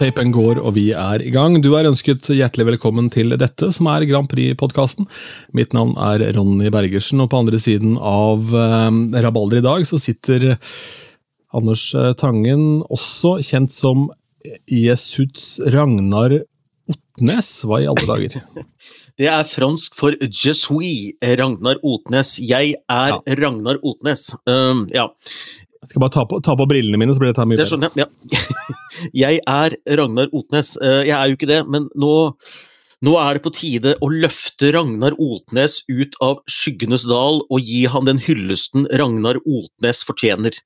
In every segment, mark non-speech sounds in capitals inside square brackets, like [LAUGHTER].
Tapen går, og vi er i gang. Du er ønsket hjertelig velkommen til dette, som er Grand Prix-podkasten. Mitt navn er Ronny Bergersen, og på andre siden av eh, rabalder i dag så sitter Anders eh, Tangen, også kjent som Jesuts Ragnar Otnes. Hva i alle dager? [LAUGHS] Det er fransk for Jesui, Ragnar Otnes. Jeg er Ja. Ragnar Otnes. Um, ja, Jeg skal bare ta på, ta på brillene mine, så blir dette mye det bedre. skjønner jeg. Ja. [LAUGHS] Jeg er Ragnar Otnes. Uh, Jeg er jo ikke det, men nå, nå er det på tide å løfte Ragnar Otnes ut av skyggenes dal og gi han den hyllesten Ragnar Otnes fortjener.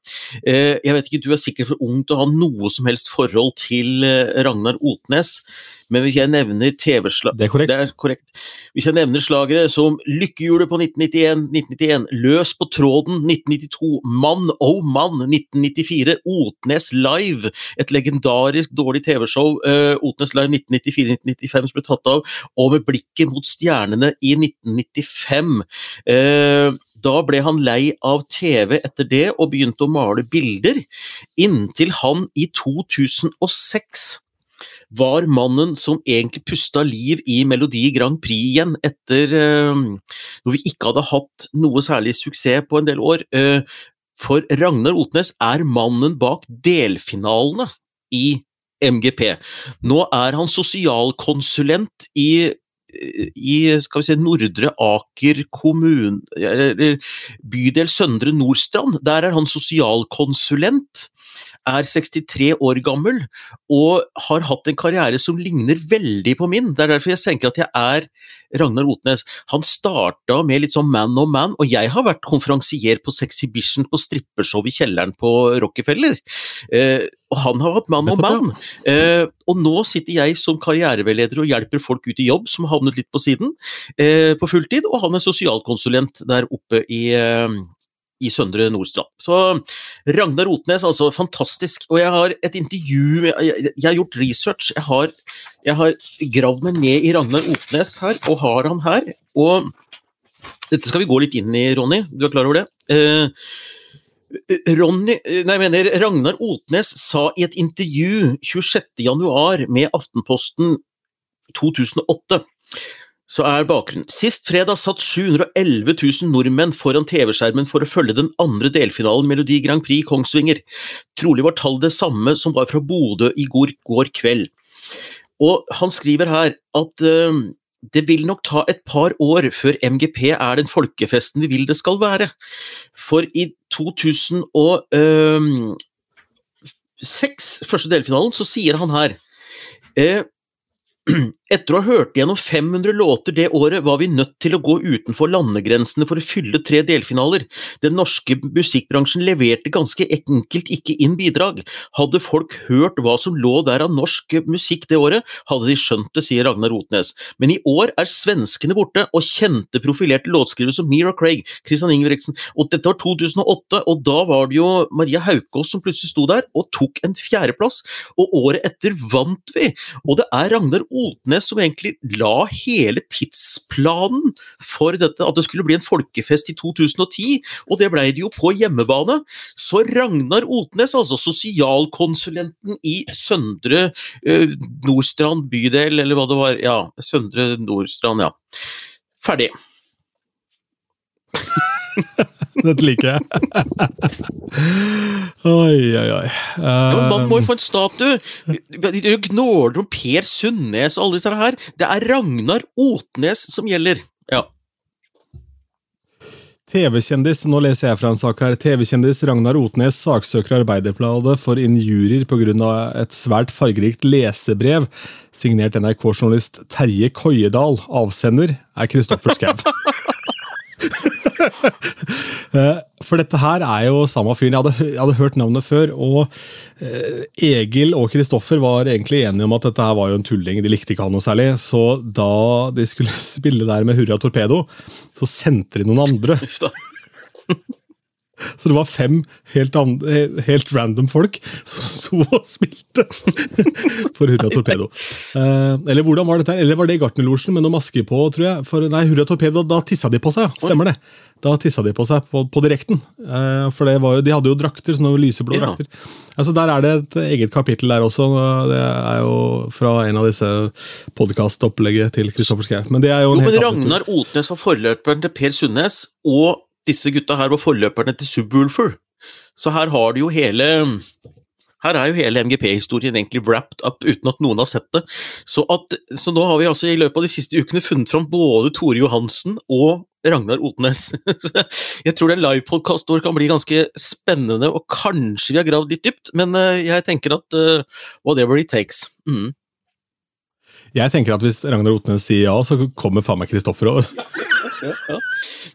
Eh, Jeg vet ikke, Du er sikkert for ung til å ha noe som helst forhold til eh, Ragnar Otnes, men hvis jeg nevner TV-slag Det er korrekt. Det er korrekt. Hvis jeg nevner slagere som Lykkehjulet på 1991, 1991, Løs på tråden 1992, Mann oh mann 1994, Otnes Live, et legendarisk dårlig TV-show, uh, Otnes Live 1994-1995 som ble tatt av, og Med blikket mot stjernene i 1995. Uh, da ble han lei av TV etter det og begynte å male bilder, inntil han i 2006 var mannen som egentlig pusta liv i Melodi Grand Prix igjen, etter eh, når vi ikke hadde hatt noe særlig suksess på en del år. Eh, for Ragnar Otnes er mannen bak delfinalene i MGP. Nå er han sosialkonsulent i i skal vi si, Nordre Aker kommune, eller bydel Søndre Nordstrand. Der er han sosialkonsulent er 63 år gammel og har hatt en karriere som ligner veldig på min. Det er derfor jeg tenker at jeg er Ragnar Otnes. Han starta med litt sånn man on man, og jeg har vært konferansier på Sexhibition på strippeshow i kjelleren på Rockefeller. Eh, og han har hatt man on Nettopp, man. Eh, og nå sitter jeg som karriereveileder og hjelper folk ut i jobb som har havnet litt på siden, eh, på fulltid, og han er sosialkonsulent der oppe i eh, i Søndre Nordstrand. Så Ragnar Otnes, altså fantastisk. Og jeg har et intervju med Jeg, jeg har gjort research. Jeg har, jeg har gravd meg ned i Ragnar Otnes her, og har han her. Og dette skal vi gå litt inn i, Ronny. Du er klar over det? Eh, Ronny, nei, jeg mener Ragnar Otnes sa i et intervju 26.1 med Aftenposten 2008 så er bakgrunnen. Sist fredag satt 711 000 nordmenn foran TV-skjermen for å følge den andre delfinalen Melodi Grand Prix Kongsvinger. Trolig var tallet det samme som var fra Bodø i går, går kveld. Og han skriver her at uh, det vil nok ta et par år før MGP er den folkefesten vi vil det skal være. For i 2006, første delfinalen, så sier han her eh, [CLEARS THROAT] etter å ha hørt gjennom 500 låter det året, var vi nødt til å gå utenfor landegrensene for å fylle tre delfinaler. Den norske musikkbransjen leverte ganske enkelt ikke inn bidrag. Hadde folk hørt hva som lå der av norsk musikk det året, hadde de skjønt det, sier Ragnar Rotnes. Men i år er svenskene borte, og kjente profilerte låtskrivere som Mira Craig, Christian Ingebrigtsen, og dette var 2008, og da var det jo Maria Haukås som plutselig sto der og tok en fjerdeplass, og året etter vant vi! Og det er Ragnar Otnes som egentlig la hele tidsplanen for dette, at det skulle bli en folkefest i 2010, og det blei det jo på hjemmebane. Så Ragnar Otnes, altså sosialkonsulenten i Søndre eh, Nordstrand bydel, eller hva det var, ja, Søndre Nordstrand, ja. Ferdig. [LAUGHS] [LAUGHS] Dette liker jeg. [LAUGHS] oi, oi, oi. Ja, Man må jo få en statue! De gnåler om Per Sundnes og alle disse her. Det er Ragnar Otnes som gjelder. Ja. TV-kjendis, nå leser jeg fra en sak her. TV-kjendis Ragnar Otnes saksøker Arbeiderbladet for injurier pga. et svært fargerikt lesebrev signert NRK-journalist Terje Koiedal. Avsender er Kristoffer Schau. [LAUGHS] [LAUGHS] Eh, For dette her er jo samme fyren. Jeg jeg hadde hørt navnet før. og eh, Egil og Kristoffer var egentlig enige om at dette her var jo en tulling. De likte ikke han noe særlig. Så da de skulle [LAUGHS] spille der med Hurra Torpedo, så sendte de noen andre. Så det var fem helt, helt random folk som sto og spilte for Hurra Torpedo. Uh, eller hvordan var dette? Eller var det Gartnerlosjen med noe maske på? tror jeg? For, nei, Hurra Torpedo, da tissa de på seg. Stemmer det. Da tissa de på seg på, på direkten. Uh, for jo, de hadde jo drakter, sånne lyseblå ja. drakter. Altså, Der er det et eget kapittel der også. Det er jo fra en av disse podkastopplegget til Kristoffer Schou. Men det er jo, jo men Ragnar Otnes var forløperen til Per Sundnes, og disse gutta her var forløperne til Subwoolfer. Så her har du jo hele her er jo hele MGP-historien egentlig wrapped up uten at noen har sett det. Så, at, så, nå har vi altså i løpet av de siste ukene funnet fram både Tore Johansen og Ragnar Otnes. [LAUGHS] jeg tror den livepodkasten vår kan bli ganske spennende, og kanskje vi har gravd litt dypt, men eh, jeg tenker at uh, whatever it takes. Mm. Jeg tenker at hvis Ragnar Otnes sier ja, så kommer faen meg Kristoffer òg. [LAUGHS] ja.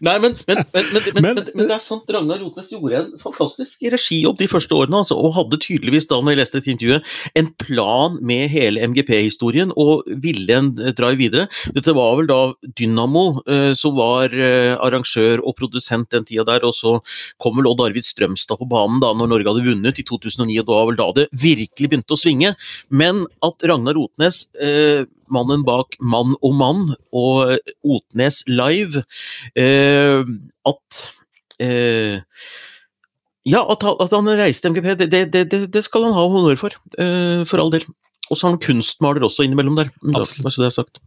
Nei, men, men, men, men, det er sant, Ragnar Rotnes gjorde en fantastisk regijobb de første årene, altså, og hadde tydeligvis da, når jeg leste et intervjuet, en plan med hele MGP-historien og ville en drive dra videre. Dette var vel da Dynamo eh, som var eh, arrangør og produsent den tida der, og så kom vel Odd Arvid Strømstad på banen da når Norge hadde vunnet i 2009, og da var vel da det virkelig begynte å svinge. Men at Ragnar Rotnes eh, mannen bak Mann og mann og Otnes Live, eh, at eh, ja, at, at, han reiste MGP, det, det, det, skal han ha honnør for. Uh, for all del. Og så har han kunstmaler også innimellom der. Absolutt. Så det er sagt.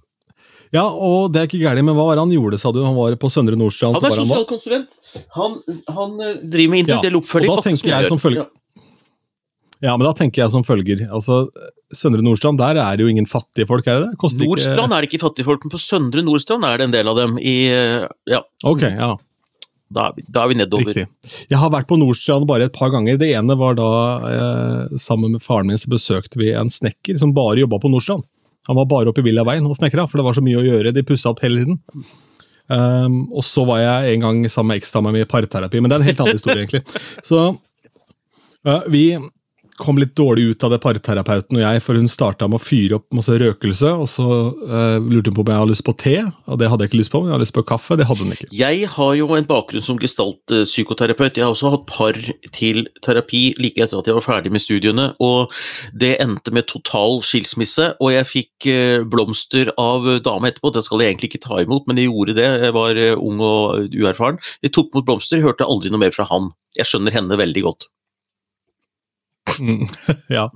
Ja, og det er ikke gærent, men hva var det han gjorde, sa du? Han var på Søndre Nordstrand? Han er sosialkonsulent. Han, han, driver med individuell ja, oppfølging. Og da tenker jeg som følger... Ja. ja, men da tenker jeg som følger. Altså, Søndre Nordstrand, der er det jo ingen fattige folk, er det det? Koster Nordstrand ikke... er det ikke fattige folk, men på Søndre Nordstrand er det en del av dem. I, ja. Ok, ja. Da er, vi, da er vi nedover. Riktig. Jeg har vært på Nordstrand bare et par ganger. Det ene var da eh, sammen med faren min så besøkte vi en snekker som bare jobba på Nordstrand. Han var bare oppe i Villaveien og snekra, for det var så mye å gjøre. De pussa opp hele tiden. Um, og så var jeg en gang sammen med eksdama mi i parterapi, men det er en helt annen [LAUGHS] historie, egentlig. Så uh, vi kom litt dårlig ut av det parterapeuten og jeg, for hun starta med å fyre opp masse røkelse. og Så uh, lurte hun på om jeg hadde lyst på te, og det hadde jeg ikke lyst på. Men jeg hadde lyst på kaffe, det hadde hun ikke. Jeg har jo en bakgrunn som gestaltpsykoterapeut. Jeg har også hatt par til terapi like etter at jeg var ferdig med studiene, og det endte med total skilsmisse. Og jeg fikk uh, blomster av dame etterpå, det skal jeg egentlig ikke ta imot, men jeg gjorde det. Jeg var uh, ung og uerfaren. Jeg tok mot blomster, hørte aldri noe mer fra han. Jeg skjønner henne veldig godt. Mm, [LAUGHS] ja.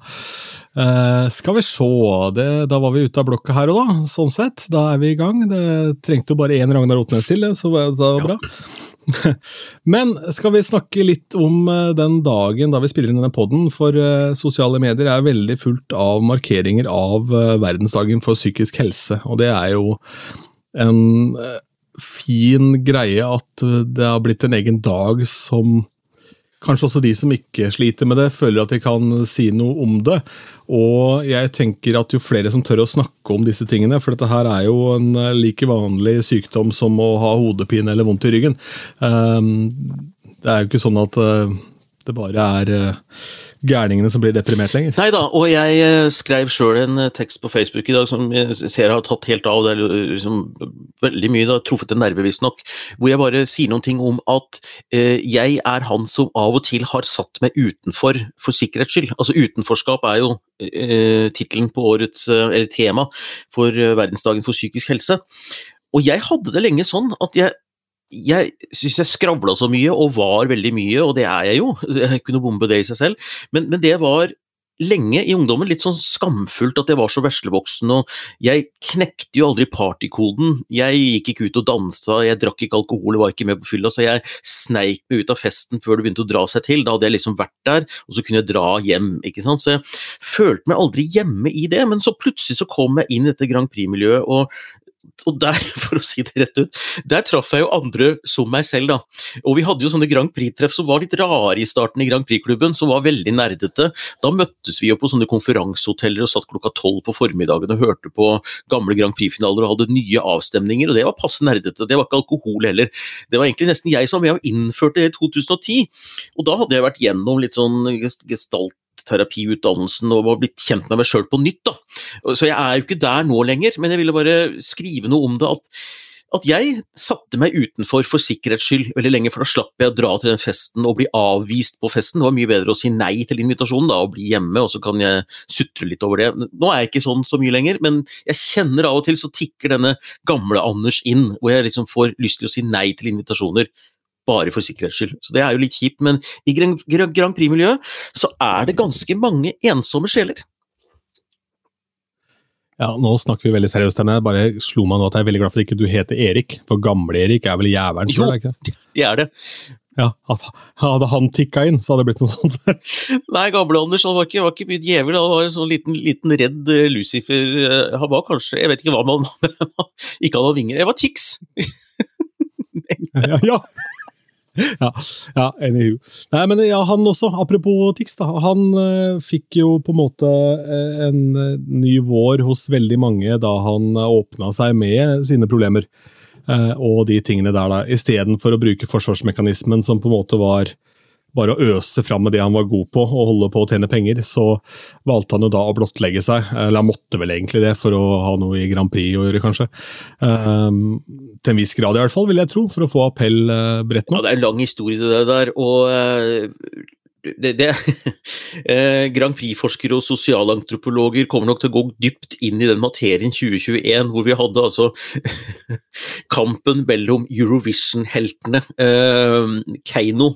Uh, skal vi se det, Da var vi ute av blokka her òg, da. Sånn sett. Da er vi i gang. Det trengte jo bare én Ragnar Otnes til, så det var bra. [LAUGHS] Men skal vi snakke litt om eh, den dagen da vi spiller inn denne poden? For uh, sosiale medier er veldig fullt av markeringer av verdensdagen for psykisk helse. Og det er jo en fin greie at det har blitt en egen dag som Kanskje også de som ikke sliter med det, føler at de kan si noe om det. Og jeg tenker at jo flere som tør å snakke om disse tingene, for dette her er jo en like vanlig sykdom som å ha hodepine eller vondt i ryggen. Ehm, det er jo ikke sånn at eh, det bare er eh, gærningene som blir deprimert lenger. Nei da, og jeg eh, skrev sjøl en eh, tekst på Facebook i dag som jeg ser har tatt helt av. Det er liksom veldig mye, har truffet en nerve, visstnok. Hvor jeg bare sier noen ting om at eh, jeg er han som av og til har satt meg utenfor for sikkerhets skyld. Altså utenforskap er jo eh, tittelen på årets, eh, eller tema for verdensdagen for psykisk helse. Og jeg hadde det lenge sånn at jeg jeg syns jeg skravla så mye, og var veldig mye, og det er jeg jo. [LAUGHS] Jeg kunne bombe det i seg selv. Men, men, det var lenge i ungdommen litt sånn skamfullt at jeg var så veslevoksen, og jeg knekte jo aldri partykoden. Jeg gikk ikke ut og dansa, jeg drakk ikke alkohol, var ikke med på fylla, så jeg sneik meg ut av festen før det begynte å dra seg til. Da hadde jeg liksom vært der, og så kunne jeg dra hjem, ikke sant. Så jeg følte meg aldri hjemme i det, men så plutselig så kom jeg inn i dette Grand Prix-miljøet, og og der, [LAUGHS] for å si det rett ut, der traff jeg jo andre som meg selv, da. Og vi hadde jo sånne Grand Prix-treff som var litt rare i starten i Grand Prix-klubben, som var veldig nerdete. Da møttes vi jo på sånne konferansehoteller og satt klokka tolv på formiddagen og hørte på gamle Grand Prix-finaler og hadde nye avstemninger, og det var passe nerdete. Det var ikke alkohol heller. Det var egentlig nesten jeg som var med og innførte det i 2010. Og da hadde jeg vært gjennom litt sånn gestalt terapiutdannelsen og blitt kjent med meg sjøl på nytt. da. Så jeg er jo ikke der nå lenger, men jeg ville bare skrive noe om det. at at jeg satte meg utenfor for sikkerhets skyld veldig lenge, for da slapp jeg å dra til den festen og bli avvist på festen. Det var mye bedre å si nei til invitasjonen da, og bli hjemme, og så kan jeg sutre litt over det. Nå er jeg ikke sånn så mye lenger, men jeg kjenner av og til så tikker denne gamle Anders inn, hvor jeg liksom får lyst til å si nei til invitasjoner. Bare for sikkerhets skyld. Så det er jo litt kjipt, men i Grand Prix-miljøet så er det ganske mange ensomme sjeler. Ja, Nå snakker vi veldig seriøst. her, Jeg bare slo meg nå at jeg er veldig glad for at ikke du heter Erik. For gamle-Erik er vel jævelen sjøl? [LAUGHS] det er det. Ja, Hadde han tikka inn, så hadde det blitt noe sånt. [LAUGHS] Nei, gamle Anders han var ikke, var ikke mye djevel, han var en sånn liten, liten redd eh, Lucifer. eh, Han var kanskje Jeg vet ikke hva man [LAUGHS] Ikke hadde vinger. Jeg var Tix! ja, ja. [LAUGHS] Ja, ja, anywho. Nei, men ja, han også, apropos Tix, da, han uh, fikk jo på en måte uh, en eh, ny vår hos veldig mange da han åpna seg med sine problemer Uh, og de tingene der, da, istedenfor å bruke forsvarsmekanismen som på en måte var bare å øse fram med det han var god på, og holde på å tjene penger, så valgte han jo da å blottlegge seg. Eller han måtte vel egentlig det, for å ha noe i Grand Prix å gjøre, kanskje. Um, til en viss grad, i hvert fall, vil jeg tro, for å få appell bredt bredt Ja, det er en lang historie det der, og eh, det, det, [LAUGHS] eh, Grand Prix-forskere og sosialantropologer kommer nok til å gå dypt inn i den materien 2021, hvor vi hadde altså [LAUGHS] kampen mellom Eurovision-heltene eh, Keiino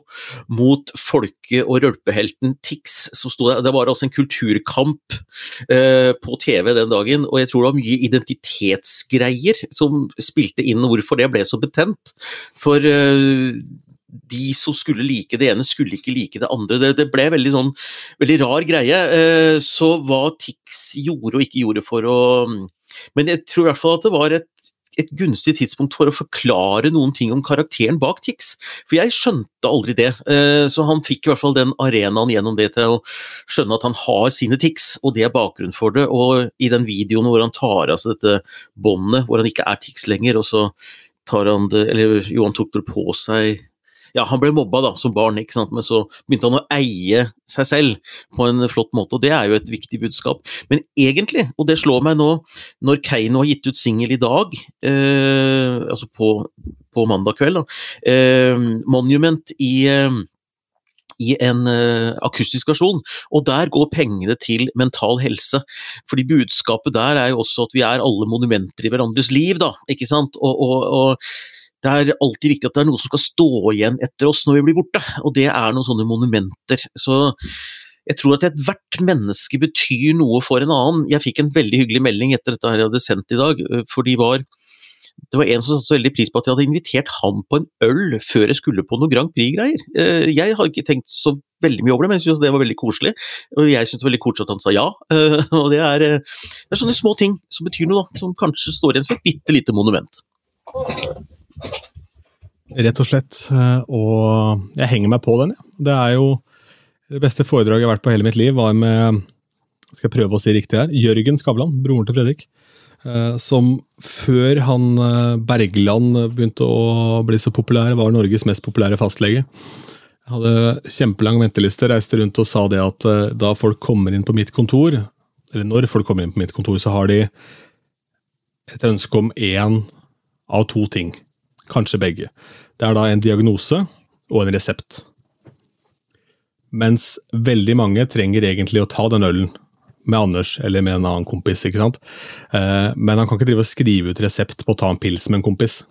mot folke- og rølpehelten Tix. som sto der. Det var altså en kulturkamp eh, på TV den dagen, og jeg tror det var mye identitetsgreier som spilte inn hvorfor det ble så betent. For eh, de som skulle like det ene, skulle ikke like det andre. Det, det ble veldig sånn veldig rar greie. Eh, så hva Tix gjorde og ikke gjorde for å Men jeg tror i hvert fall at det var et, et gunstig tidspunkt for å forklare noen ting om karakteren bak Tix. For jeg skjønte aldri det. Eh, så han fikk i hvert fall den arenaen gjennom det til å skjønne at han har sine Tix, og det er bakgrunnen for det. Og i den videoen hvor han tar av seg dette båndet, hvor han ikke er Tix lenger, og så tar han det Eller jo, han tok det på seg ja, han ble mobba da, som barn, ikke sant? men så begynte han å eie seg selv på en flott måte, og det er jo et viktig budskap. Men egentlig, og det slår meg nå, når Keiino har gitt ut singel i dag, eh, altså på, på mandag kveld, da, eh, Monument i eh, i en uh, akustisk versjon, og der går pengene til mental helse. Fordi budskapet der er jo også at vi er alle monumenter i hverandres liv, da, ikke sant. Og, og, og det er alltid viktig at det er noe som skal stå igjen etter oss når vi blir borte, og det er noen sånne monumenter. Så jeg tror at ethvert menneske betyr noe for en annen. Jeg fikk en veldig hyggelig melding etter dette jeg hadde sendt i dag, for de var det var en som satte så veldig pris på at jeg hadde invitert han på en øl før jeg skulle på noe Grand Prix-greier. Eh, Jeg har ikke tenkt så veldig mye over det, men jeg syntes det var veldig koselig. Og jeg syntes veldig koselig at han sa ja. Eh, [LAUGHS] Og det er, eh, det er sånne små ting som betyr noe, da. Som kanskje står igjen som et bitte lite monument. Rett og slett. eh, Og jeg henger meg på den. Ja. Det er jo det beste foredraget jeg har vært på hele mitt liv, var med skal jeg prøve å si riktig her, Jørgen Skavlan, broren til Fredrik. eh, Som før han eh, Bergland begynte å bli så populær, var Norges mest populære fastlege. Jeg hadde kjempelang venteliste, reiste rundt og sa det at da folk kommer inn på mitt kontor, eller når folk kommer inn på mitt kontor, så har de et ønske om én av to ting. Kanskje begge. Det er da en diagnose og en resept. Mens veldig mange trenger egentlig å ta den ølen med Anders eller med en annen kompis. ikke sant? Eh, Men han kan ikke drive og skrive ut resept på å ta en pils med en kompis.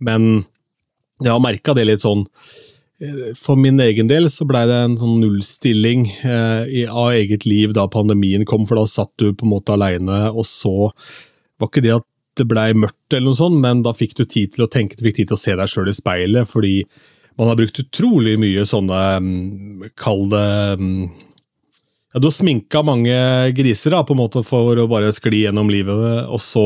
Men jeg har merka det litt sånn eh, For min egen del så blei det en sånn nullstilling eh, av eget liv da pandemien kom, for da satt du på en måte aleine, og så var ikke det at det blei mørkt, eller noe sånt, men da fikk du tid til å tenke, du fikk tid til å se deg sjøl i speilet, fordi man har brukt utrolig mye sånne mm, Kall det mm, ja, Du har sminka mange griser da, på en måte for å bare skli gjennom livet, og så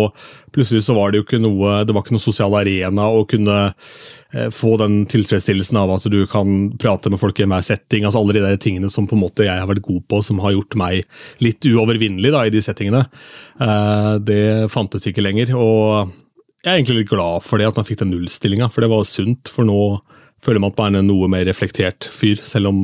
plutselig så var det jo ikke noe det var ikke noen sosial arena å kunne eh, få den tilfredsstillelsen av at du kan prate med folk i enhver setting. altså Alle de der tingene som på en måte jeg har vært god på, som har gjort meg litt uovervinnelig da, i de settingene. Eh, det fantes ikke lenger. og jeg er egentlig litt glad for det, at man fikk den nullstillinga, for det var sunt. For nå føler man at man er en noe mer reflektert fyr, selv om,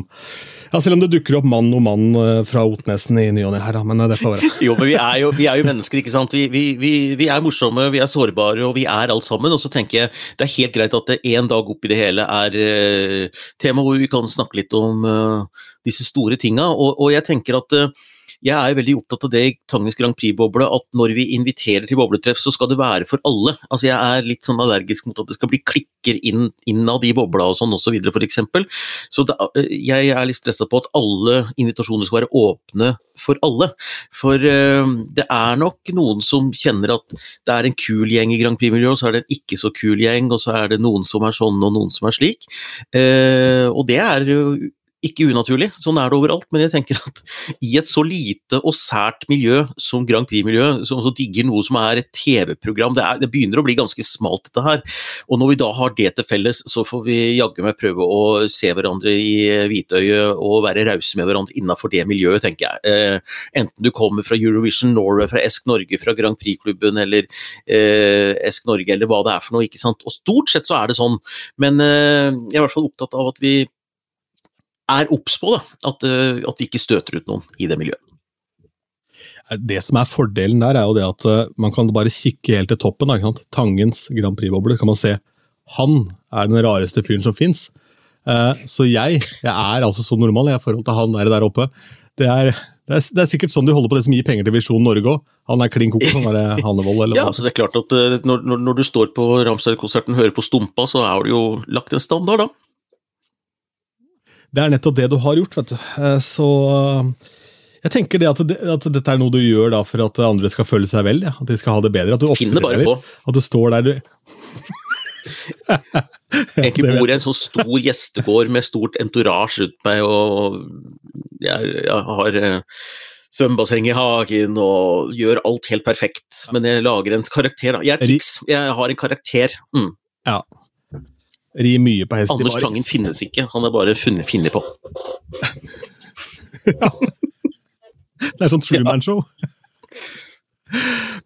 ja, selv om det dukker opp mann og mann eh, fra Otnesen i ny og ne her, men det får være. jo, men vi er jo, vi er jo mennesker, ikke sant. Vi, vi, vi, er morsomme, vi er sårbare, og vi er alt sammen. Og så tenker jeg det er helt greit at det en dag oppi det hele er uh, tema hvor vi kan snakke litt om uh, disse store tinga. Og, og jeg tenker at uh, jeg er veldig opptatt av det i Tangens Grand Prix-boble, at når vi inviterer til bobletreff, så skal det være for alle. Altså Jeg er litt sånn allergisk mot at det skal bli klikker inn, innad i bobla og sånn osv., så f.eks. Så da, jeg er litt stressa på at alle invitasjoner skal være åpne for alle. For uh, det er nok noen som kjenner at det er en kul gjeng i Grand Prix-miljøet, og så er det en ikke så kul gjeng, og så er det noen som er sånn og noen som er slik. Uh, og det er jo ikke unaturlig, sånn er det overalt, men jeg tenker at i et så lite og sært miljø som Grand Prix-miljø, som digger noe som er et TV-program, det, det, begynner å bli ganske smalt dette her. Og når vi da har det til felles, så får vi jaggu meg prøve å se hverandre i hvitøyet og være rause med hverandre innafor det miljøet, tenker jeg. Eh, enten du kommer fra Eurovision Norway, fra Esk Norge, fra Grand Prix-klubben eller eh, Esk Norge, eller hva det er for noe, ikke sant. Og stort sett så er det sånn, men eh, jeg er i hvert fall opptatt av at vi er obs på da, at, eh, at vi ikke støter ut noen i det miljøet. Det som er fordelen der, er jo det at uh, man kan bare kikke helt til toppen. Da, Tangens Grand Prix-boble. kan man se Han er den rareste fyren som fins. Så jeg, jeg er altså så normal i forhold til han der, der oppe. Det er, det, er, det er, sikkert sånn de holder på det som gir penger til Visjon Norge òg. Han er klin kokos, han er Hannevold eller Ja, så det er klart at når, når, når, du står på Ramsdal-konserten og hører på Stumpa, så er det jo lagt en standard, da. Det er nettopp det du har gjort, vet du. Eh, så eh, jeg tenker det at, det, at, dette er noe du gjør da for at andre skal føle seg vel. Ja. At de skal ha det bedre. At du Finner bare på. At du står der du [LAUGHS] Egentlig bor i en sånn stor gjestegård med stort entourage rundt meg, og jeg, jeg har eh, svømmebasseng i hagen og gjør alt helt perfekt. Men jeg lager en karakter, da. Jeg er triks. Jeg har en karakter. Mm. Ja. Ri mye på hest Anders Tangen finnes ikke, han er bare funnet, funnet på. [LAUGHS] ja. Det er sånn Truman-show.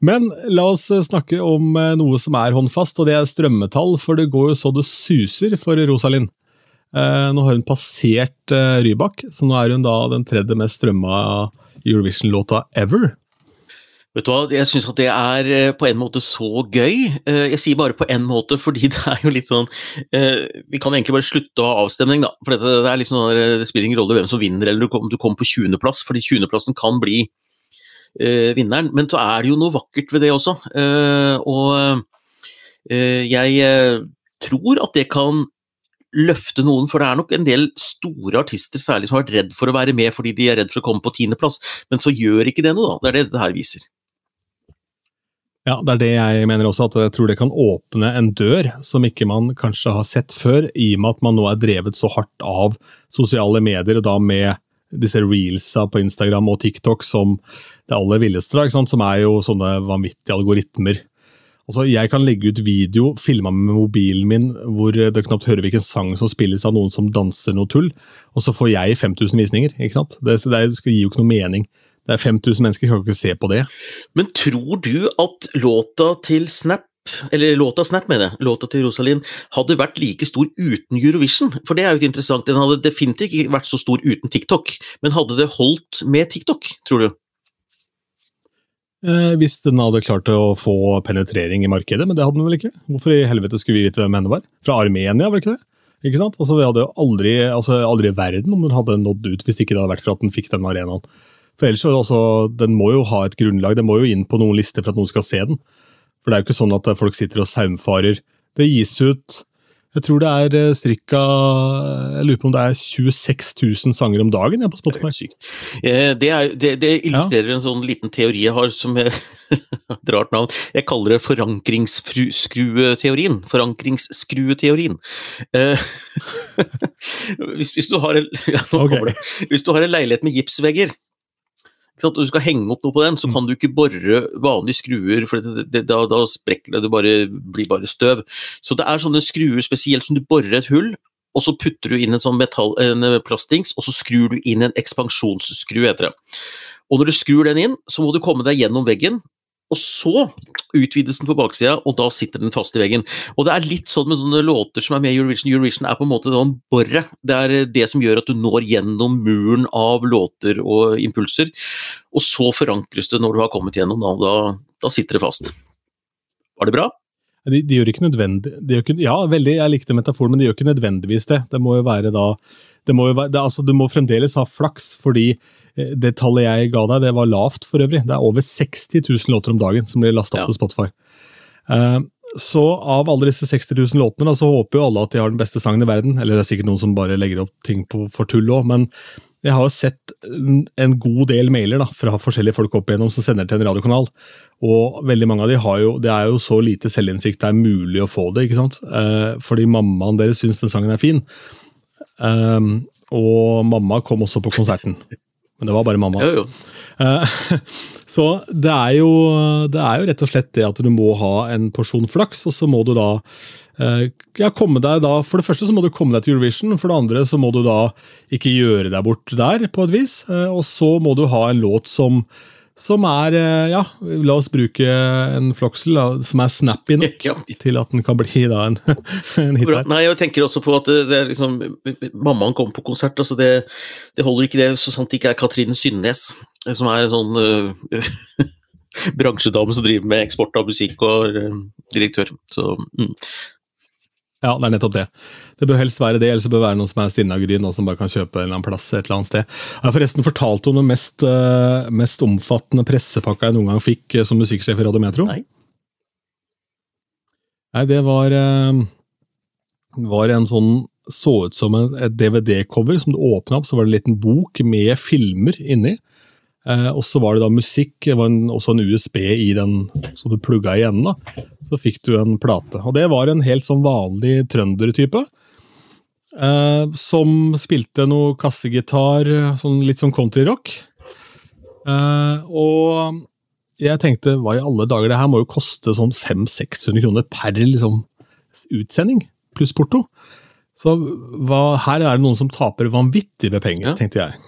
Men la oss eh, snakke om eh, noe som er håndfast, og det er strømmetall. For det går jo så det suser for Rosalind. Eh, nå har hun passert Rybak, så nå er hun da den tredje mest strømma Eurovision-låta ever. Vet du hva, Jeg syns at det er eh, på en måte så gøy. Eh, jeg sier bare på en måte, fordi [LAUGHS] det er jo litt sånn eh, Vi kan egentlig bare slutte å ha avstemning, da. For det, er litt sånn, det spiller ingen rolle hvem som vinner, eller om du kommer på 20.-plass, fordi 20.-plassen kan bli vinneren. Men så er det jo noe vakkert ved det også. og jeg tror at det kan løfte noen, for det er nok en del store artister særlig som har vært redd for å være med fordi de er redd for å komme på tiendeplass, men så gjør ikke det noe, da. Det er det dette her viser. Ja, det er det jeg mener også, at jeg tror det kan åpne en dør som ikke man kanskje har sett før, i og med at man nå er drevet så hardt av sosiale medier, og da med disse reelsa på Instagram og TikTok som det aller villeste, som er jo sånne vanvittige algoritmer. Altså, Jeg kan legge ut video filma med mobilen min hvor det knapt hører hvilken sang som spilles av noen som danser noe tull, og så får jeg 5000 visninger. ikke sant? Det, det, gir jo ikke noe mening. Det er 5000 mennesker, kan ikke se på det. Men tror du at låta til Snap eller låta Snap, mener jeg, låta til Rosalind, hadde vært like stor uten Eurovision? For det er jo ikke interessant. Den hadde definitivt ikke vært så stor uten TikTok, men hadde det holdt med TikTok, tror du? Eh, hvis den hadde klart å få penetrering i markedet, men det hadde den vel ikke? Hvorfor i helvete skulle vi vite hvem henne var? Fra Armenia, var det ikke det? Ikke sant? Altså, Vi hadde jo aldri, altså, aldri i verden om den hadde nådd ut, hvis ikke det hadde vært for at den fikk den arenaen. For ellers altså, Den må jo ha et grunnlag, den må jo inn på noen lister for at noen skal se den. For det er jo ikke sånn at folk sitter og saumfarer. Det gis ut jeg tror det er strikka, Jeg lurer på om det er 26 000 sanger om dagen ja, på Spotify. Eh, det, er, det, det illustrerer ja. en sånn liten teori jeg har som jeg [LAUGHS] et rart navn. Jeg kaller det forankringsskrueteorien. Forankringsskrueteorien. Eh, [LAUGHS] hvis, hvis, du har en, [LAUGHS] ja, okay. hvis du har en leilighet med gipsvegger når du skal henge opp noe på den, så kan du ikke bore vanlige skruer, for det, det, da, da, sprekker det, det bare, blir bare støv. Så det er sånne skruer spesielt som du borer et hull, og så putter du inn en sånn metall, en plastings, og så skrur du inn en ekspansjonsskru, heter det. Og når du skrur den inn, så må du komme deg gjennom veggen, og så utvides den på baksida, og da sitter den fast i veggen. Og det er litt sånn med sånne låter som er med i Eurovision. Eurovision er på en måte sånn boret. Det er det som gjør at du når gjennom muren av låter og impulser, og så forankres det når du har kommet gjennom, da, da sitter det fast. Var det bra? De, de gjør ikke nødvendig de gjør ikke, Ja, veldig, jeg likte metaforen, men de gjør ikke nødvendigvis det. Det må jo være da det må, jo være, det, altså, du må fremdeles ha flaks, fordi eh, det tallet jeg ga deg, det var lavt for øvrig. Det er over 60 000 låter om dagen som blir lasta opp Ja. på Spotify. Uh, så av alle disse 60 000 låtene, da, så håper jo alle at de har den beste sangen i verden. Eller det er sikkert noen som bare legger opp ting på, for tull òg, men jeg har jo sett en, en god del mailer da, fra forskjellige folk opp igjennom som sender til en radiokanal. Og veldig mange av de har jo, det er jo så lite selvinnsikt det er mulig å få det. ikke sant? Eh, fordi mammaen deres syns den sangen er fin. Um, og mamma kom også på konserten. Men det var bare mamma. Jo, jo. Eh, [LAUGHS] så det er, jo, det er jo rett og slett det at du må ha en porsjon flaks, og så må du da eh, ja, komme deg da, For det første så må du komme deg til Eurovision, for det andre så må du da ikke gjøre deg bort der, på et vis. eh, Og så må du ha en låt som, som er eh, Ja, la oss bruke en floksel, da, som er snappy nok Ja. til at den kan bli da en, [LAUGHS] en hit der. Nei, jeg tenker også på at det, det er liksom Mammaen kommer på konsert, altså det, det holder ikke det så sant det ikke er Katrine Synnes, som er en sånn uh, [LAUGHS] bransjedame som driver med eksport av musikk og uh, direktør. Så mm. Ja, det er nettopp det. Det bør helst være det, eller så bør det være noen som er Stinna-gryn, og som bare kan kjøpe en eller annen plass et eller annet sted. Jeg har forresten fortalt om den mest, eh, mest omfattende pressepakka jeg noen gang fikk eh, som musikksjef i Radio Metro. Nei. Nei, det var, eh, var en sånn Så ut som et DVD-cover som du åpna opp, så var det en liten bok med filmer inni. Eh, og så var det da musikk, det var en, også en USB i den, så du plugga i enden. da. Så fikk du en plate. Og det var en helt sånn vanlig trøndertype. Eh, som spilte noe kassegitar, sånn, litt sånn countryrock. Eh, og jeg tenkte, hva i alle dager, det her må jo koste sånn 500-600 kroner per liksom, utsending, pluss porto. Så hva, her er det noen som taper vanvittig med penger, Ja. tenkte jeg.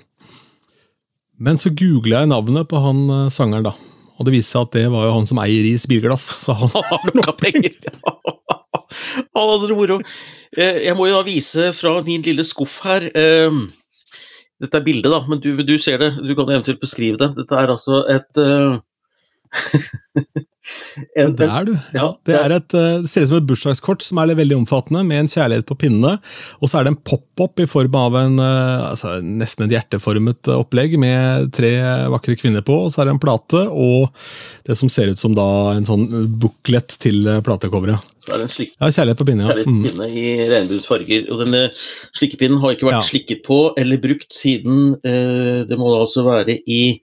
Men så googla jeg navnet på han eh, sangeren, da. Og det viste seg at det var jo han som eier Ris bilglass. Så han, [LAUGHS] har nok penger! [LAUGHS] Han hadde det moro. Eh, Jeg må jo da vise fra min lille skuff her eh, Dette er bildet, da, men du, du ser det. Du kan eventuelt beskrive det. Dette er altså et eh, [LAUGHS] en, det er du. Ja, det er et, eh, det ser ut som et bursdagskort som er veldig omfattende, med en kjærlighet på pinne. Og så er det en pop-up i form av en, eh, altså, nesten et hjerteformet opplegg med tre vakre kvinner på. Og så er det en plate og det som ser ut som da en sånn booklet til eh, platecoveret. så er det en slik Ja, kjærlighet på pinne. ja. Mm. kjærlighetspinne i regnbuesfarger. Og denne slikkepinnen har ikke vært Ja. slikket på eller brukt siden eh, Det må da altså være i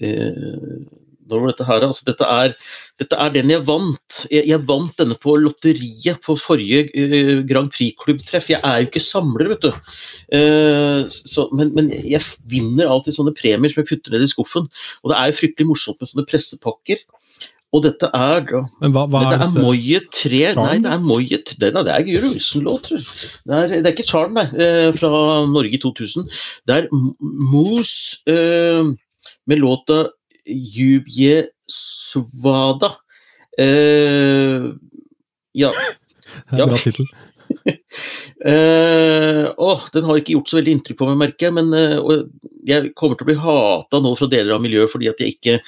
eh, Når dette her? Altså, dette, er, dette er den jeg vant. Jeg, jeg vant denne på lotteriet på forrige uh, Grand Prix-klubbtreff. Jeg er jo ikke samler, vet du. Uh, så, men, men jeg vinner alltid sånne premier som jeg putter ned i skuffen. Og det er jo fryktelig morsomt med sånne pressepakker. Og dette er da Men hva, hva det er dette? Moje 3 Nei, det er Moje 3 Nei, det er Eurovision-låt, tror jeg. Det er, det er ikke Charm, nei, eh, fra Norge 2000. Det er Moose eh, med låta Jubje Svada. Uh, ja. [LAUGHS] ja. Bra tittel. uh, [LAUGHS] oh, den har ikke gjort så veldig inntrykk på meg, merker jeg. Men uh, jeg kommer til å bli hata nå fra deler av miljøet fordi at jeg ikke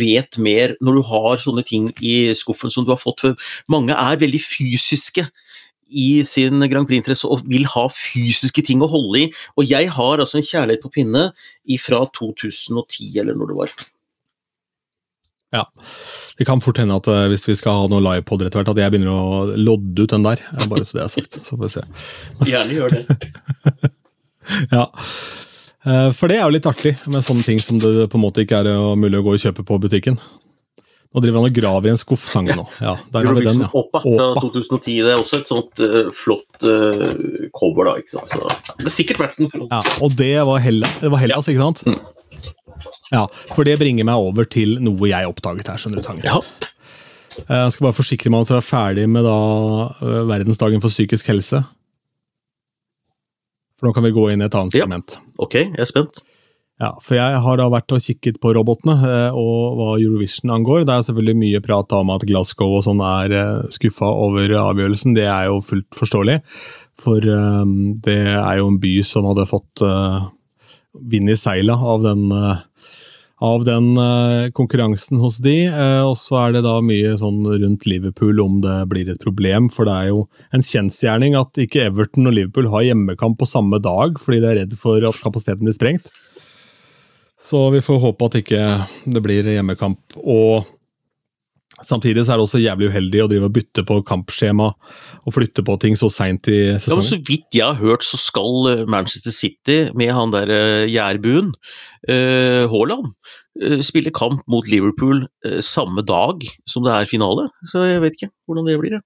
vet mer når du har sånne ting i skuffen som du har fått. For mange er veldig fysiske i sin Grand Prix-interesse og vil ha fysiske ting å holde i. Og jeg har altså en kjærlighet på pinne fra 2010, eller når det var. Ja. Det kan fort hende at eh, hvis vi skal ha noe livepod etter hvert, at jeg begynner å lodde ut den der. Bare så det er sagt. Så får vi se. [LAUGHS] Gjerne gjør det. [LAUGHS] Ja. Eh, For det er jo litt artig med sånne ting som det på en måte ikke er eh, mulig å gå og kjøpe på butikken. Nå driver han og graver i en skufftange nå. Ja, der har vi den, ja. Oppa fra 2010. Det er også et sånt uh, flott uh, cover, da. ikke sant? Så det har sikkert vært en ja. Og det var, Hella, Hellas, ikke sant? Ja, For det bringer meg over til noe jeg oppdaget her. skjønner du, Tangen. Ja. Eh, Jeg skal bare forsikre meg om at jeg er ferdig med da eh, verdensdagen for psykisk helse. For nå kan vi gå inn i et annet Ja. segment. Ok, jeg er spent. Ja, for jeg har da vært og kikket på robotene eh, og hva Eurovision angår. Det er selvfølgelig mye prat om at Glasgow og sånn er skuffa over avgjørelsen. Det er jo fullt forståelig, for det er jo en by som hadde fått vind i seila av den av den konkurransen hos de, og så er det da mye sånn rundt Liverpool om det blir et problem, for det er jo en kjensgjerning at ikke Everton og Liverpool har hjemmekamp på samme dag fordi de er redd for at kapasiteten blir sprengt. Så vi får håpe at ikke det blir hjemmekamp. Og Samtidig så er det også jævlig uheldig å drive og bytte på kampskjema og flytte på ting så seint i sesongen. Ja, men så vidt jeg har hørt, så skal eh, Manchester City med han der gjærbuen, jærbuen, uh, Haaland, uh, spille kamp mot Liverpool uh, samme dag som det er finale. Så jeg vet ikke hvordan det blir.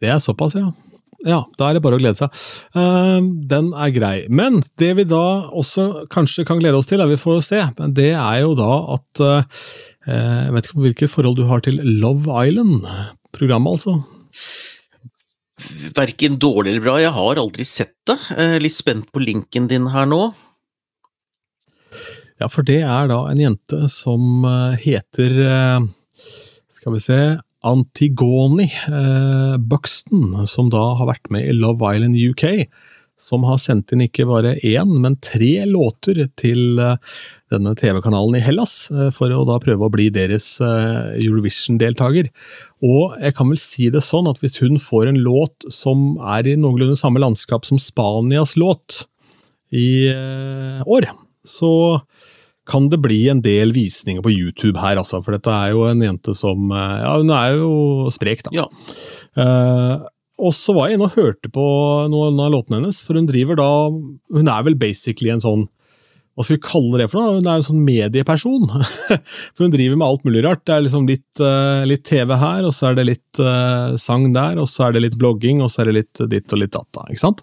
Det er såpass, ja. Ja, da er det bare å glede seg. Uh, den er grei. Men det vi da også kanskje kan glede oss til, er vi får se, men det er jo da at uh, Jeg vet ikke hvilket forhold du har til Love Island, programmet altså? Verken dårlig eller bra, jeg har aldri sett det. Litt spent på linken din her nå. Ja, for det er da en jente som eh, heter Skal vi se Antigoni eh, Buxton, som da har vært med i Love Island UK. Som har sendt inn ikke bare én, men tre låter til eh, denne TV-kanalen i Hellas, eh, for å da prøve å bli deres eh, Eurovision-deltaker. Og jeg kan vel si det sånn at hvis hun får en låt som er i noenlunde samme landskap som Spanias låt i år, så kan det bli en del visninger på YouTube her, altså. For dette er jo en jente som eh, Ja, hun er jo sprek, da. Ja. Uh, og så var jeg inne og hørte på noen av låtene hennes, for hun driver da Hun er vel basically en sånn hva skal vi kalle det for noe? Hun er en sånn medieperson. [LAUGHS] for hun driver med alt mulig rart. Det er liksom litt, uh, litt TV her, og så er det litt uh, sang der, og så er det litt blogging, og så er det litt ditt og litt datt. Ikke sant?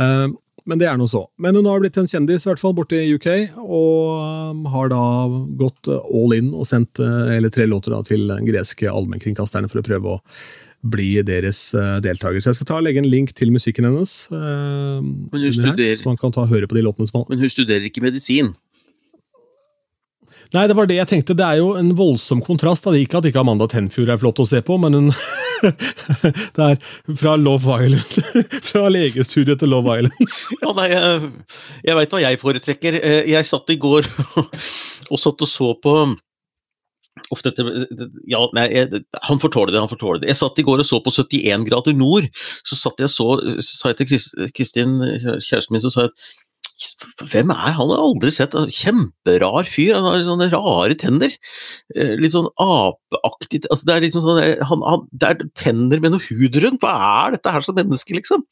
Uh, men det er nå så. Men hun har blitt en kjendis, i hvert fall borte i UK, og um, har da gått all in og sendt uh, eller tre låter da, til den greske allmennkringkasterne for å prøve å bli deres uh, deltaker. Så jeg skal ta legge en link til musikken hennes, her, så man kan ta og høre på de låtene som Men hun studerer ikke medisin? Nei, det var det jeg tenkte. Det er jo en voldsom kontrast. Det ikke at ikke Amanda Tenfjord er flott å se på, men hun [LAUGHS] Det er fra Love Island. [LAUGHS] fra legestudiet til Love Island. [LAUGHS] ja, nei, jeg, jeg veit hva jeg foretrekker. Eh, jeg satt i går og satt og så på dette Ja, nei, jeg, han får tåle det, han får tåle det. Jeg satt i går og så på 71 grader nord. Så satt jeg så, sa jeg til Kristin, kjæresten min, så sa jeg at hvem er han? Han har aldri sett. Kjemperar fyr. Han har sånne rare tenner. Eh, litt sånn apeaktig altså Det er liksom sånn, han, han, det er tenner med noe hud rundt. Hva er dette her som menneske, liksom?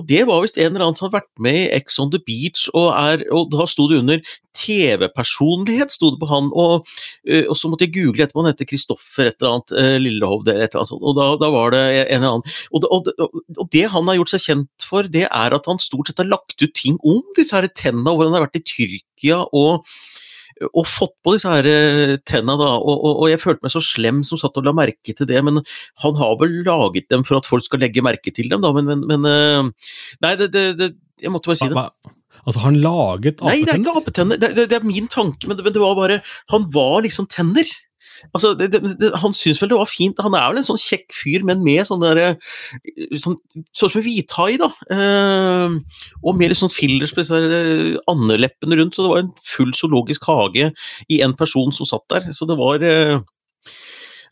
Og det var visst en eller annen som hadde vært med i Ex on the Beach, og, er, og da sto det under TV-personlighet, sto det på han, og, eh, og, så måtte jeg google etterpå, han heter Kristoffer et eller annet, Lillehov, Lillehovde eller et eller annet sånt, og da, da, var det en eller annen. Og, og, det han har gjort seg kjent for, det er at han stort sett har lagt ut ting om disse her tennene, hvor han har vært i Tyrkia og og fått på disse her eh, tenna, da. Og, og, og, jeg følte meg så slem som satt og la merke til det, men han har vel laget dem for at folk skal legge merke til dem, da, men, men, men eh, Nei, det, det, det, jeg måtte bare si det. Altså, han laget apetenner? Nei, det er ikke apetenner, det, det, er min tanke, men, men det var bare Han var liksom tenner. Altså, det, det, han syns vel det var fint. Han er vel en sånn kjekk fyr, men med sånn der eh, sånn, sånn som hvithai, da. Eh, og med litt sånn fillers på eh, andeleppene rundt. Så det var en full zoologisk hage i en person som satt der. Så det var eh,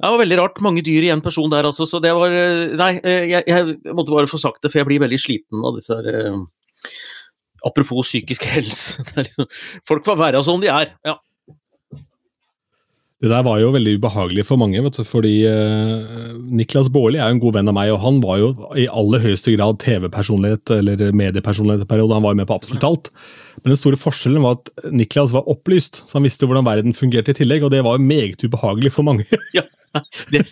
det var veldig rart. Mange dyr i én person der, altså. Så det var eh, Nei, jeg, jeg, måtte bare få sagt det, for jeg blir veldig sliten av disse her Apropos psykisk [LAUGHS] helse. Liksom, folk får være sånn de er. ja. Det der var jo veldig ubehagelig for mange, du, fordi eh, Niklas Baarli er jo en god venn av meg, og han var jo i aller høyeste grad TV-personlighet eller mediepersonlighet en periode. Han var jo med på absolutt alt. Men den store forskjellen var at Niklas var opplyst, så han visste hvordan verden fungerte i tillegg, og det var meget ubehagelig for mange. Ja, det.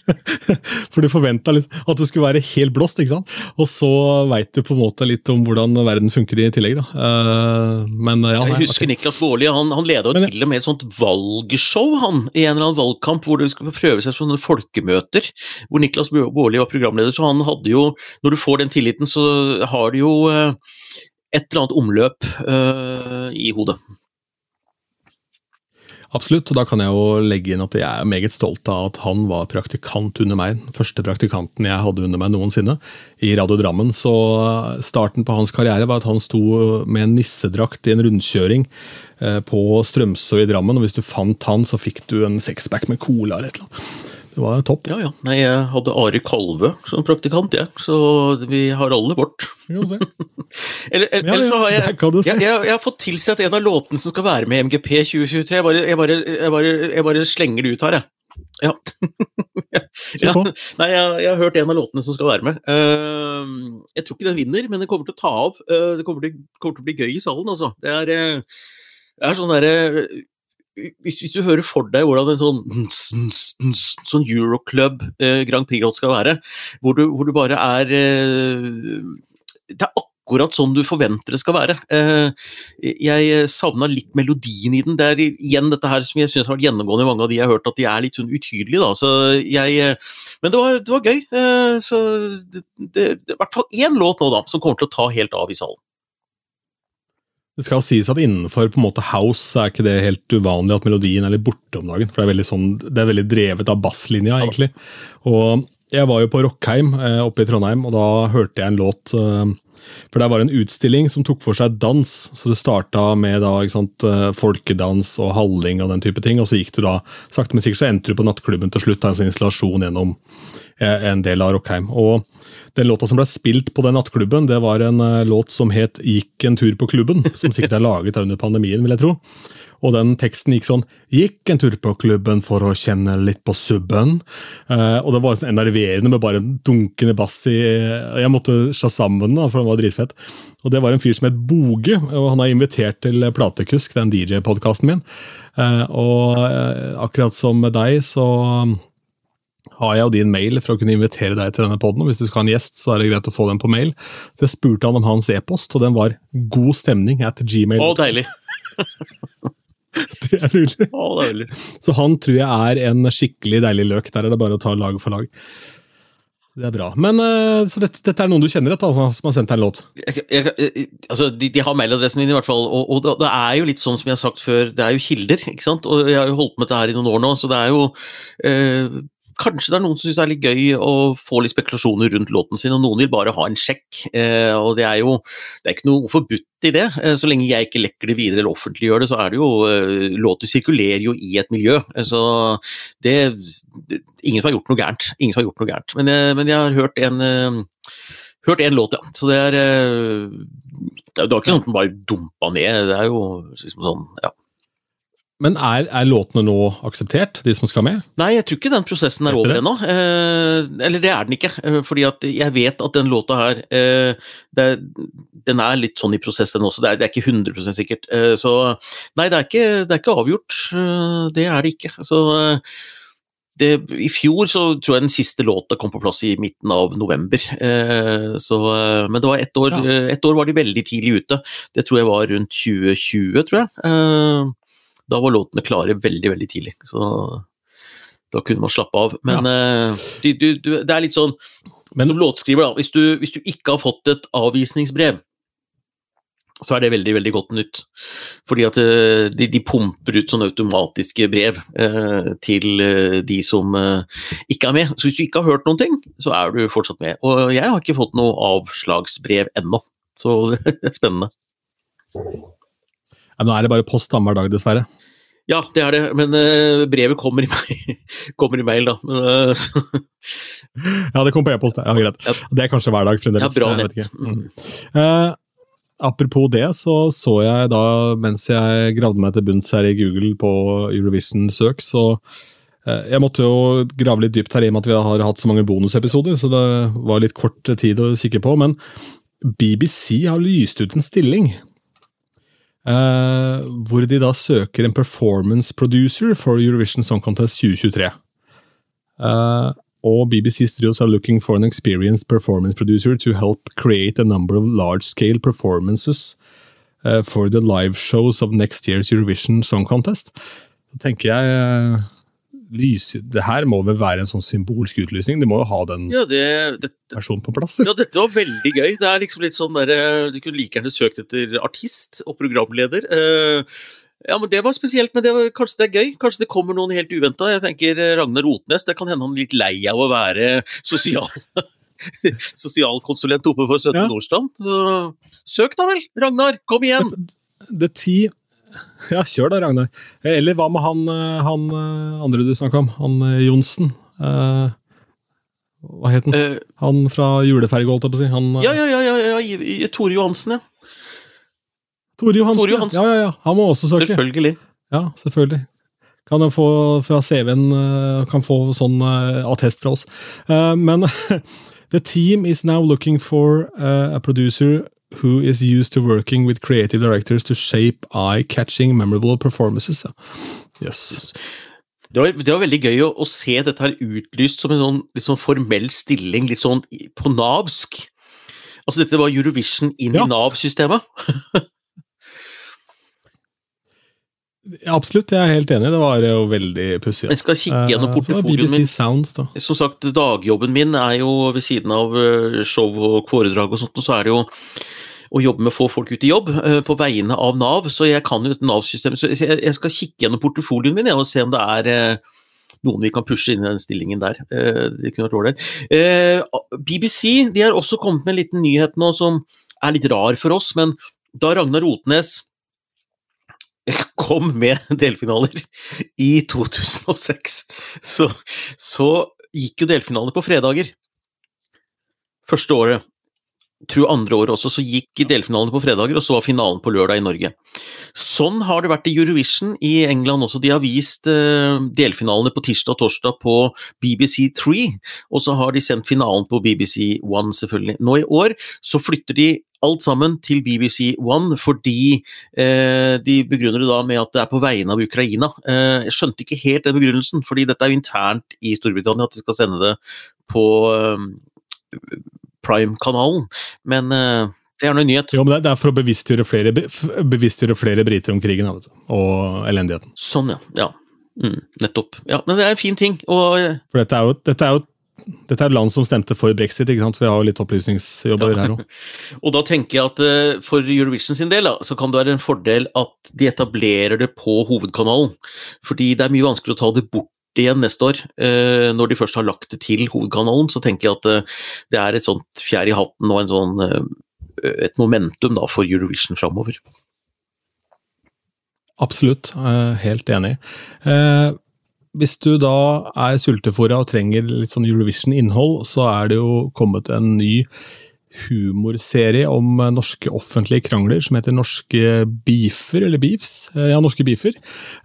[LAUGHS] for du forventa at du skulle være helt blåst, ikke sant? og så veit du på en måte litt om hvordan verden funker i tillegg. da. Uh, men ja, nei, Jeg husker okay. Niklas Baarli, han, han leda jo til og med et sånt valgshow han, i en eller annen valgkamp hvor det skulle prøve seg sånne folkemøter, hvor Niklas Baarli var programleder. Så han hadde jo, når du får den tilliten, så har du jo uh, et eller annet omløp uh, i hodet. Absolutt, og da kan jeg jo legge inn at jeg er meget stolt av at han var praktikant under meg. Den første praktikanten jeg hadde under meg noensinne i Radio Drammen. Så starten på hans karriere var at han sto med en nissedrakt i en rundkjøring eh, på Strømsø i Drammen, og hvis du fant han, så fikk du en sexpack med cola eller et eller annet. Det var topp. Ja, ja. Nei, jeg hadde Are Kalve som praktikant, jeg. Ja. Så vi har alle vårt. [LAUGHS] eller, eller, ja, ja, så har jeg, jeg, jeg, jeg, har fått tilsett en av låtene som skal være med i MGP 2023. Jeg bare, jeg bare, bare, bare slenger det ut her, jeg. Ja. [LAUGHS] ja. Nei, jeg, har hørt en av låtene som skal være med. Uh, jeg tror ikke den vinner, men den kommer til å ta av. Uh, det kommer til, kommer til, å bli gøy i salen, altså. Det er, uh, det er sånn derre hvis, hvis, du hører for deg hvordan en sånn, sånn Euroclub eh, Grand Prix-låt skal være, hvor du, hvor du bare er eh, Det er akkurat sånn du forventer det skal være. Eh, jeg savna litt melodien i den. Det er igjen dette her som jeg syns har vært gjennomgående i mange av de jeg har hørt, at de er litt sånn utydelige. Da. Så jeg, eh, men det var, det var gøy. Eh, så det, det, det er i hvert fall én låt nå da, som kommer til å ta helt av i salen. Det skal sies at innenfor på en måte house er ikke det helt uvanlig at melodien er litt borte om dagen. for Det er veldig, sånn, det er veldig drevet av basslinja, egentlig. Og Jeg var jo på Rockheim eh, oppe i Trondheim, og da hørte jeg en låt eh, For der var en utstilling som tok for seg dans. Så det starta med da, sant, eh, folkedans og halling og den type ting. Og så gikk du da, sakte, men sikkert så endte du på nattklubben til slutt, Da, en sånn installasjon gjennom en del av Rockheim. Og den låta som ble spilt på den nattklubben, det var en uh, låt som het 'Gikk en tur på klubben', som sikkert er laget under pandemien, vil jeg tro. Og den teksten gikk sånn 'Gikk en tur på klubben for å kjenne litt på subben'. Uh, og det var sånn enerverende med bare en dunkende bass i Jeg måtte sammen den, for den var dritfett. Og det var en fyr som het Boge, og han har invitert til Platekusk, den DJ-podkasten min. Uh, og akkurat som med deg, så har jeg jo din mail for å kunne invitere deg til denne poden. Hvis du skal ha en gjest, så er det greit å få den på mail. Så jeg spurte han om hans e-post, og den var 'god stemning' at gmail. Å, deilig. [LAUGHS] det er nydelig. Å, deilig. Så han tror jeg er en skikkelig deilig løk. Der er det bare å ta lag for lag. Det er bra. Men uh, Så dette, dette, er noen du kjenner, altså, som har sendt deg en låt? Jeg, jeg, altså, de, de, har mailadressen din, i hvert fall. Og, og, det er jo litt sånn som jeg har sagt før, det er jo kilder. ikke sant? Og jeg har jo holdt med dette her i noen år nå, så det er jo uh, Kanskje det er noen som syns det er litt gøy å få litt spekulasjoner rundt låten sin, og noen vil bare ha en sjekk. Eh, og det er jo det er ikke noe forbudt i det. Eh, så lenge jeg ikke lekker det videre eller offentliggjør det, så er det jo eh, Låter sirkulerer jo i et miljø. Så det, det, Ingen som har gjort noe gærent. Ingen som har gjort noe gærent. Men, men jeg har hørt en hørt én låt, ja. Så det er Det var ikke noe som bare dumpa ned. Det er jo liksom sånn, ja. Men er, er, låtene nå akseptert, de som skal med? Nei, jeg tror ikke den prosessen er over ennå. Eh, eller det er den ikke. Eh, fordi at jeg vet at den låta her eh, det, Den er litt sånn i prosess, den også. Det er, det er ikke 100% sikkert. Eh, så nei, det er, ikke, det er ikke avgjort. Eh, det er det ikke. Så det, I fjor så tror jeg den siste låta kom på plass i midten av november. Eh, så, men det var ett år, ja. et år var de veldig tidlig ute. Det tror jeg var rundt 2020, tror jeg. Da var låtene klare veldig, veldig tidlig. Så da kunne man slappe av. Men ja. uh, du, du, du, det er litt sånn Men, Som låtskriver, da. Hvis du, hvis du ikke har fått et avvisningsbrev, så er det veldig veldig godt nytt. Fordi at uh, de, de, pumper ut sånne automatiske brev uh, til de som ikke er med. Så hvis du ikke har hørt noen ting, så er du fortsatt med. Og jeg har ikke fått noe avslagsbrev ennå, så [LAUGHS] det er spennende. Ja, nå er det bare post annenhver dag, dessverre. Ja, det er det, men uh, brevet kommer i, mail, [LAUGHS] kommer i mail, da. Men, uh, ja, det kom på e-post, ja, greit. Ja. Det er kanskje hver dag fremdeles. Ja, bra nett. Mm. Uh, apropos det, så så jeg da, mens jeg gravde meg til bunns her i Google på Eurovision-søk, så jeg måtte jo grave litt dypt her i og med at vi har hatt så mange bonusepisoder, så det var litt kort tid å kikke på. Men BBC har lyst ut en stilling Uh, hvor de da søker en performance producer for Eurovision Song Contest 2023. Uh, eh, og BBC Studios are looking for an experienced performance producer to help create a number of large-scale performances uh, for the live shows of next year's Eurovision Song Contest. Så tenker jeg lys, det her må vel være en sånn symbolsk utlysning? De må jo ha den ja, det, det, personen på plass? Ja, dette var veldig gøy. Det er liksom litt sånn der, eh, Du kunne like gjerne søkt etter artist og programleder. Eh, Ja, men Det var spesielt, men det var, kanskje det er gøy? Kanskje det kommer noen helt uventa? Jeg tenker Ragnar Rotnes, det kan hende han er litt lei av å være sosial, [LAUGHS] sosialkonsulent oppe på 17. Ja. Nordstrand. Så søk da vel, Ragnar! Kom igjen! The Team [LAUGHS] Ja, kjør da, Ragnar. Eller hva med han, eh, han eh, andre du snakka om? Han eh, Johnsen? Eh, hva het han? Eh, Han fra juleferge, holdt jeg på å si. Han, eh, ja, ja, ja, ja, ja, Tore Johansen, ja. Tore Johansen. Tore Johansen. Ja, ja, ja. Han må også søke. Selvfølgelig. Ja, selvfølgelig. Kan jeg få fra CV-en eh, kan få sånn eh, attest fra oss. Eh, men [LAUGHS] the team is now looking for eh, a producer who is used to working with creative directors to shape eye-catching, memorable performances. Yes. Det var, det var veldig gøy å, å se dette her utlyst som en sånn, sånn formell stilling, litt sånn på navsk. Altså dette var Eurovision inn Ja. i Nav-systemet. [LAUGHS] Ja, absolutt, jeg er helt enig. Det var jo veldig pussig. Jeg skal kikke gjennom Eh, BBC min. Sounds, da. Som sagt, dagjobben min er jo ved siden av eh, show og foredrag og sånt, og så er det jo å jobbe med å få folk ut i jobb eh, på vegne av Nav, så jeg kan jo et Nav-system, Så jeg, skal kikke gjennom portefolien min og se om det er eh, noen vi kan pushe inn i den stillingen der. Eh, det kunne vært ålreit. Eh, BBC de har også kommet med en liten nyhet nå som er litt rar for oss, men da Ragnar Rotnes [LAUGHS] kom med delfinaler i 2006, så, så gikk jo delfinalene på fredager. Første året. Tror andre året også, så gikk delfinalene på fredager, og så var finalen på lørdag i Norge. Sånn har det vært i Eurovision i England også. De har vist eh, delfinalene på tirsdag og torsdag på BBC3, og så har de sendt finalen på BBC One, selvfølgelig. Nå i år så flytter de alt sammen til BBC One fordi eh, de begrunner det da med at det er på vegne av Ukraina. Eh, jeg skjønte ikke helt den begrunnelsen, fordi dette er jo internt i Storbritannia at de skal sende det på eh, Prime-kanalen. Men eh, det er nå en nyhet. Jo, men det- er for å bevisstgjøre flere, bevisstgjøre flere briter om krigen du, og elendigheten. Sånn, ja. ja. Mm, nettopp. Ja, men det er en fin ting. Og eh, For dette er jo, dette er jo dette er et land som stemte for brexit, ikke sant? så vi har jo litt opplysningsjobb å gjøre her òg. [LAUGHS] Og da tenker jeg at eh, for Eurovision sin del, da, så kan det være en fordel at de etablerer det på hovedkanalen. Fordi det er mye vanskeligere å ta det bort igjen neste år. Eh, når de først har lagt det til hovedkanalen, så tenker jeg at eh, det er et sånt fjær i hatten og en sånn et momentum da for Eurovision framover. Absolutt, helt enig. Hvis du da er sultefòra og trenger litt sånn Eurovision-innhold, så er det jo kommet en ny humorserie om eh, norske offentlige krangler som heter Norske beefer, eller beefs. Eh, Ja, Norske beefer.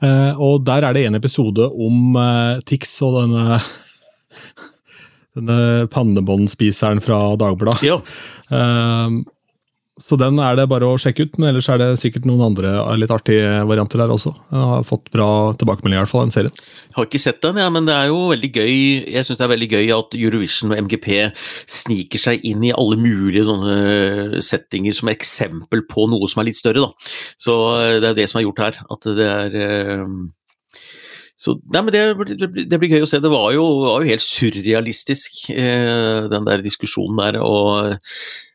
Eh, Og der er det en episode om Tix og denne [LAUGHS] denne pannebåndspiseren fra Dagbladet. Ja, Så den er det bare å sjekke ut, men ellers er det sikkert noen andre litt artige varianter der også. Jeg har fått bra tilbakemelding i hvert fall, den serien. Jeg har ikke sett den, ja, men det er jo veldig gøy Jeg synes det er veldig gøy at Eurovision og MGP sniker seg inn i alle mulige sånne settinger som eksempel på noe som er litt større. Da. Så eh, det er jo det som er gjort her. At det er eh, så, nei, men det, det, blir- gøy å se. Det var jo, var jo helt surrealistisk, eh, den der diskusjonen der. og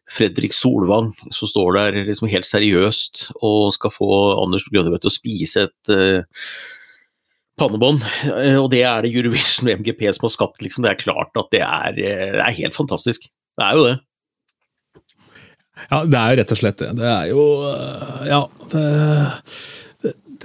Fredrik Solvang som står der liksom helt seriøst og skal få Anders Grønnevedt til å spise et uh, pannebånd, Uh, og det er det Eurovision og MGP som har skapt. Liksom. Det er klart at det er, uh, det er helt fantastisk. Det er jo det. Ja, det er jo rett og slett det. Det er jo Ja, det,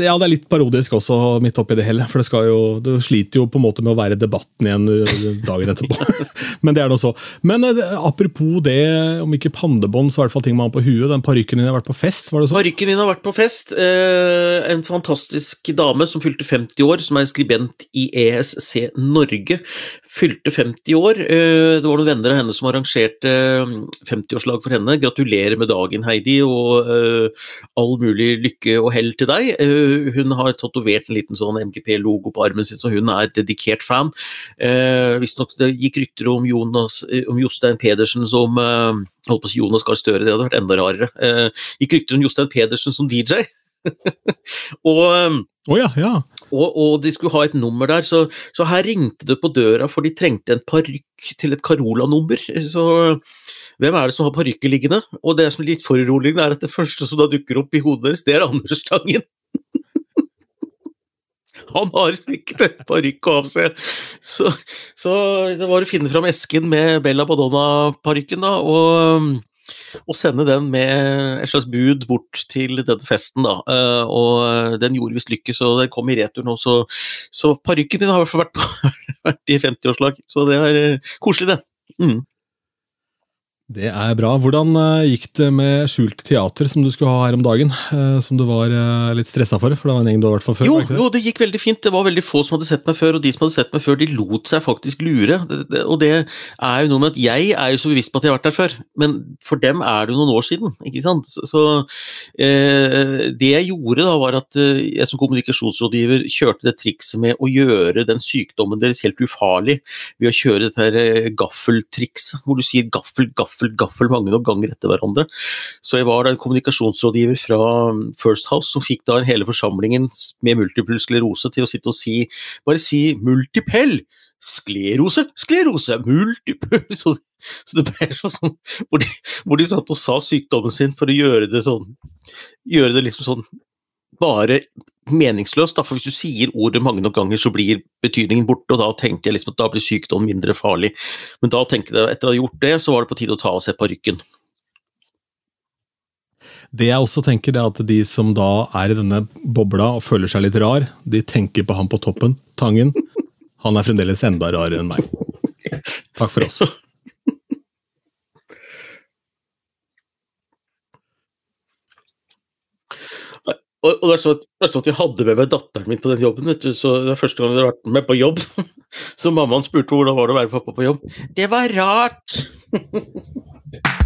ja, det er litt parodisk også, midt oppi det hele. For det jo, du sliter jo på en måte med å være debatten igjen øh, dagen etterpå. [LAUGHS] Men det er nå så. Men øh, apropos det, om ikke pannebånd, så i hvert fall ting man har på huet. Den parykken din har vært på fest, var det så? Parykken min har vært på fest. Eh, en fantastisk dame som fylte 50 år, som er skribent i ESC Norge, fylte 50 år. Eh, det var noen venner av henne som arrangerte eh, 50-årslag for henne. Gratulerer med dagen, Heidi, og eh, all mulig lykke og hell til deg. Hun har tatovert en liten sånn MGP-logo på armen sin, så hun er dedikert fan. Eh, Visstnok det gikk rykter om, Jonas, eh, om Jostein Pedersen som eh, holdt på å si Jonas Gahr Støre, det hadde vært enda rarere. Eh, gikk rykter om Jostein Pedersen som DJ. [LAUGHS] og, Å ja, ja. og, og de skulle ha et nummer der, så, så her ringte det på døra, for de trengte en parykk til et Carola-nummer. Så hvem er det som har parykker liggende? Og det som er litt foruroligende, er at det første som da dukker opp i hodet deres, det er Anders Tangen. Han har sikkert et parykk å avse. Så, så det var å finne fram esken med Bella Badonna-parykken, og, og sende den med et slags bud bort til denne festen, da. Eh, og den gjorde visst lykke, så den kom i retur nå. Så, så parykken min har i hvert fall vært, [LAUGHS] vært i 50-årslag, så det er koselig, det. Mm. Det er bra. Hvordan uh, gikk det med skjult teater som du skulle ha her om dagen? Uh, som du var uh, litt stressa for? for det var en gjeng du har vært for før? Jo, det? jo, det gikk veldig fint. Det var veldig få som hadde sett meg før, og de som hadde sett meg før, de lot seg faktisk lure. Og det er jo noe med at jeg er jo så bevisst på at jeg har vært der før, men for dem er det jo noen år siden. ikke sant? Så, eh, Det jeg gjorde da, var at jeg som kommunikasjonsrådgiver kjørte det trikset med å gjøre den sykdommen deres helt ufarlig ved å kjøre dette her gaffeltrikset, hvor du sier gaffel, gaffel, gaffel mange nok ganger etter hverandre. Så jeg var da en kommunikasjonsrådgiver fra um, First House som fikk da hele forsamlingen med multiple sklerose til å sitte og si bare si multipel! Sklerose, sklerose, multiple [LAUGHS] så, så, det ble sånn hvor de, hvor de satt og sa sykdommen sin for å gjøre det sånn Gjøre det liksom sånn bare meningsløst, da, for hvis du sier ordet mange nok ganger, så blir betydningen borte, og da tenkte jeg liksom at da blir sykdom mindre farlig. Men da tenkte jeg, etter å ha gjort det, så var det på tide å ta av seg parykken. Det jeg også tenker, er at de som da er i denne bobla og føler seg litt rar, de tenker på han på toppen, Tangen. Han er fremdeles enda rarere enn meg. Takk for oss. [LAUGHS] Og, og det, er sånn at, det er sånn at jeg hadde med meg datteren min på den jobben. vet du, så Det er første gang jeg har vært med på jobb. [LAUGHS] Så mammaen spurte hvordan var det å være pappa på jobb. Det var rart! [LAUGHS]